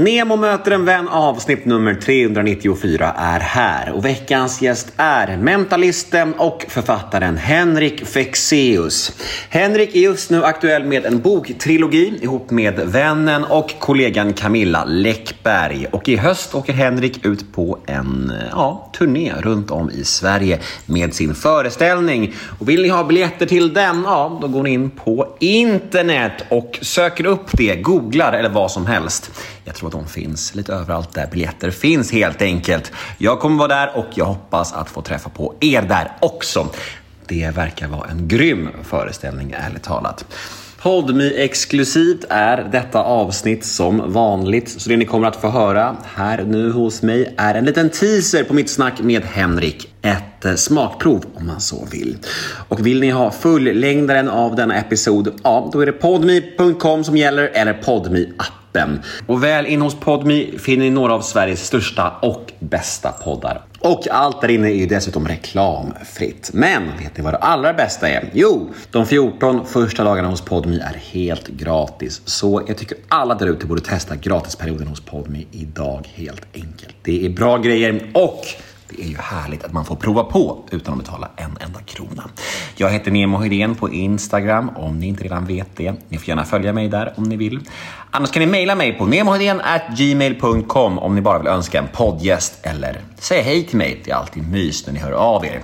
Nemo möter en vän avsnitt nummer 394 är här och veckans gäst är mentalisten och författaren Henrik Fexeus. Henrik är just nu aktuell med en boktrilogi ihop med vännen och kollegan Camilla Läckberg och i höst åker Henrik ut på en ja, turné runt om i Sverige med sin föreställning. Och vill ni ha biljetter till den, ja, då går ni in på internet och söker upp det, googlar eller vad som helst. Jag tror att de finns lite överallt där biljetter finns helt enkelt. Jag kommer vara där och jag hoppas att få träffa på er där också. Det verkar vara en grym föreställning, ärligt talat. Podmi exklusivt är detta avsnitt som vanligt, så det ni kommer att få höra här nu hos mig är en liten teaser på mitt snack med Henrik. Ett eh, smakprov om man så vill. Och vill ni ha fullängdaren av denna episod, ja, då är det podmi.com som gäller eller podmi app appen. Och väl in hos Podmi finner ni några av Sveriges största och bästa poddar. Och allt där inne är ju dessutom reklamfritt. Men vet ni vad det allra bästa är? Jo, de 14 första dagarna hos Podmi är helt gratis. Så jag tycker alla där ute borde testa gratisperioden hos Podmi idag helt enkelt. Det är bra grejer och det är ju härligt att man får prova på utan att betala en enda krona. Jag heter Nemo Hedén på Instagram om ni inte redan vet det. Ni får gärna följa mig där om ni vill. Annars kan ni mejla mig på gmail.com om ni bara vill önska en poddgäst eller säga hej till mig. Det är alltid mys när ni hör av er.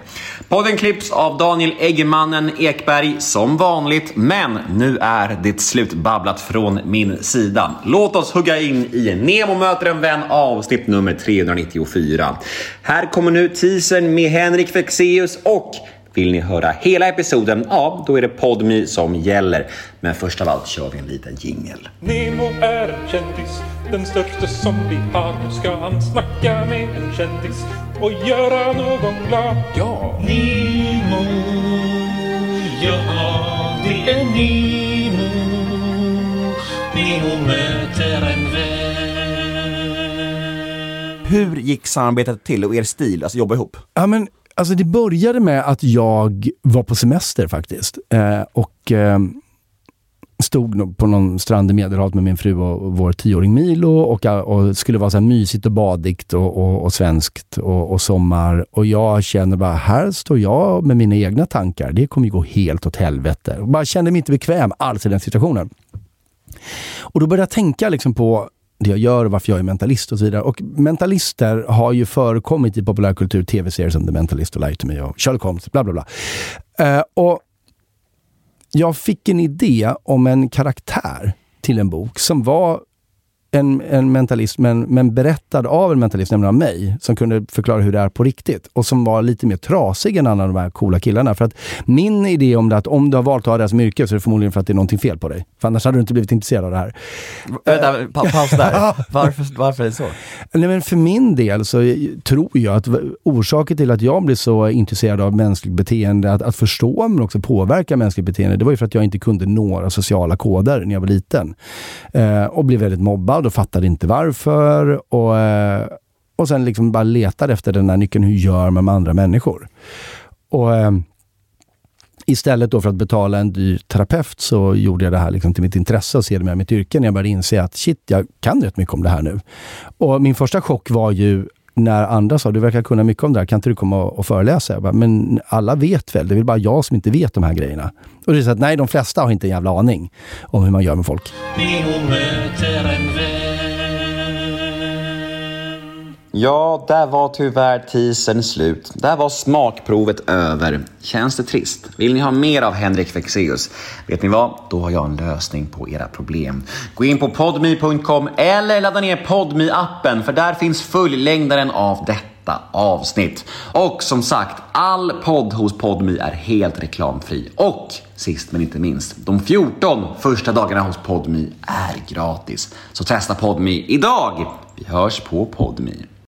Podden klipps av Daniel Eggemannen Ekberg som vanligt, men nu är det slut babblat från min sida. Låt oss hugga in i Nemo möter en vän avsnitt nummer 394. Här kommer nu teasern med Henrik Fexeus och vill ni höra hela episoden, ja, då är det Podmi som gäller. Men först av allt kör vi en liten jingel. Nemo är en kändis, den största som vi har. Nu ska han snacka med en kändis och göra någon glad. Ja! Nemo, ja det är Nemo. Nemo möter. Hur gick samarbetet till och er stil, alltså jobba ihop? Ja, men, alltså det började med att jag var på semester faktiskt. Eh, och eh, stod på någon strand i Medelhavet med min fru och vår tioåring Milo och, eh, och skulle vara så här mysigt och badigt och, och, och svenskt och, och, sommar. Och jag känner bara, här står jag med mina egna tankar. Det kommer ju gå helt åt helvete. Jag bara kände mig inte bekväm alls i den situationen. Och då började jag tänka liksom på det jag gör och varför jag är mentalist och så vidare. Och mentalister har ju förekommit i populärkultur, tv-serier som The Mentalist och Light to Me och Sherlock Holmes, bla bla bla. Uh, och jag fick en idé om en karaktär till en bok som var en, en mentalist, men, men berättad av en mentalist, nämligen av mig, som kunde förklara hur det är på riktigt. Och som var lite mer trasig än alla de här coola killarna. För att min idé om det att om du har valt att ha det som yrke så är det förmodligen för att det är någonting fel på dig. För annars hade du inte blivit intresserad av det här. Vänta, pa paus där. Varför, varför är det så? Nej, men för min del så tror jag att orsaken till att jag blev så intresserad av mänskligt beteende, att, att förstå men också påverka mänskligt beteende, det var ju för att jag inte kunde några sociala koder när jag var liten. Eh, och blev väldigt mobbad och fattade inte varför. Och, eh, och sen liksom bara letade efter den här nyckeln. Hur gör man med andra människor? Och eh, Istället då för att betala en dyr terapeut så gjorde jag det här liksom till mitt intresse och sedermera mitt yrke när jag började inse att shit, jag kan rätt mycket om det här nu. Och min första chock var ju när andra sa du verkar kunna mycket om det här, kan inte du komma och föreläsa? Jag bara, men alla vet väl, det är väl bara jag som inte vet de här grejerna. Och det är så att nej, de flesta har inte en jävla aning om hur man gör med folk. Ja, där var tyvärr teasern slut. Där var smakprovet över. Känns det trist? Vill ni ha mer av Henrik Fexeus? Vet ni vad? Då har jag en lösning på era problem. Gå in på podmy.com eller ladda ner podme appen för där finns fullängdaren av detta avsnitt. Och som sagt, all podd hos Podmi är helt reklamfri. Och sist men inte minst, de 14 första dagarna hos Podmi är gratis. Så testa Podmi idag! Vi hörs på Podmi.